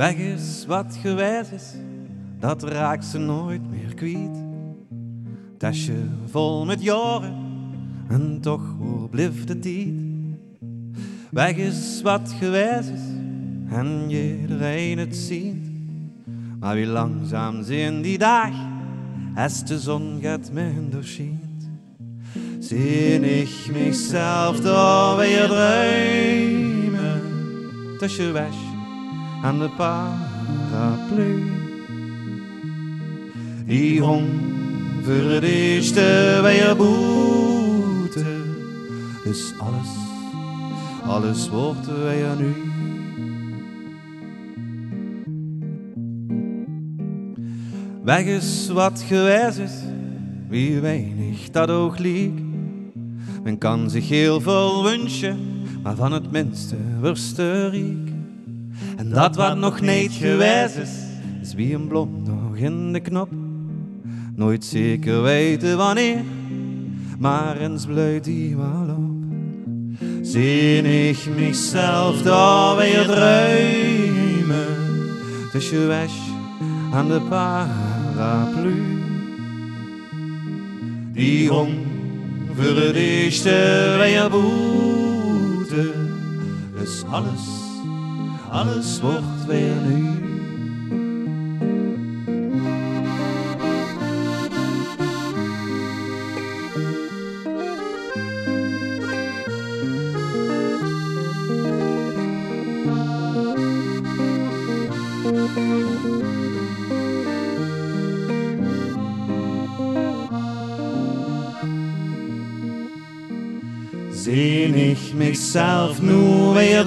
Weg is wat gewijs is, dat raakt ze nooit meer kwijt. Tasje vol met jaren, en toch hoe de tijd? Weg is wat gewijs is, en iedereen het ziet. Maar wie langzaam zien die dag, als de zon gaat minder schijnt. Zie ik mezelf door weer dromen, tussen weg aan de paraplu. Die hong voor eerste weer boete. Dus alles, alles wordt weer nu. Weg is wat gewijs is, wie weinig dat ook liek. Men kan zich heel veel wünschen, maar van het minste wordt te riek. En dat wat nog niet gewijs is, is wie een blond nog in de knop. Nooit zeker weten wanneer, maar eens blijft die wel op. Zie ik mezelf daar weer druimen, tussen weg aan de paraplu. Die hong voor het eerste weer boete, dus alles alles wordt weer nu. Zie ik mezelf nu weer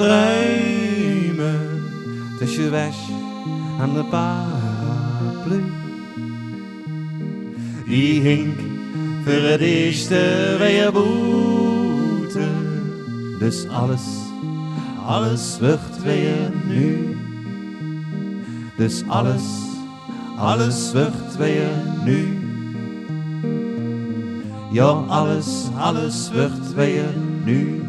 druimen tussen aan de paraplu. Die hink voor het. Dus alles, alles wordt weer nu. Dus alles, alles wordt weer nu. Ja, alles, alles wordt weer nu.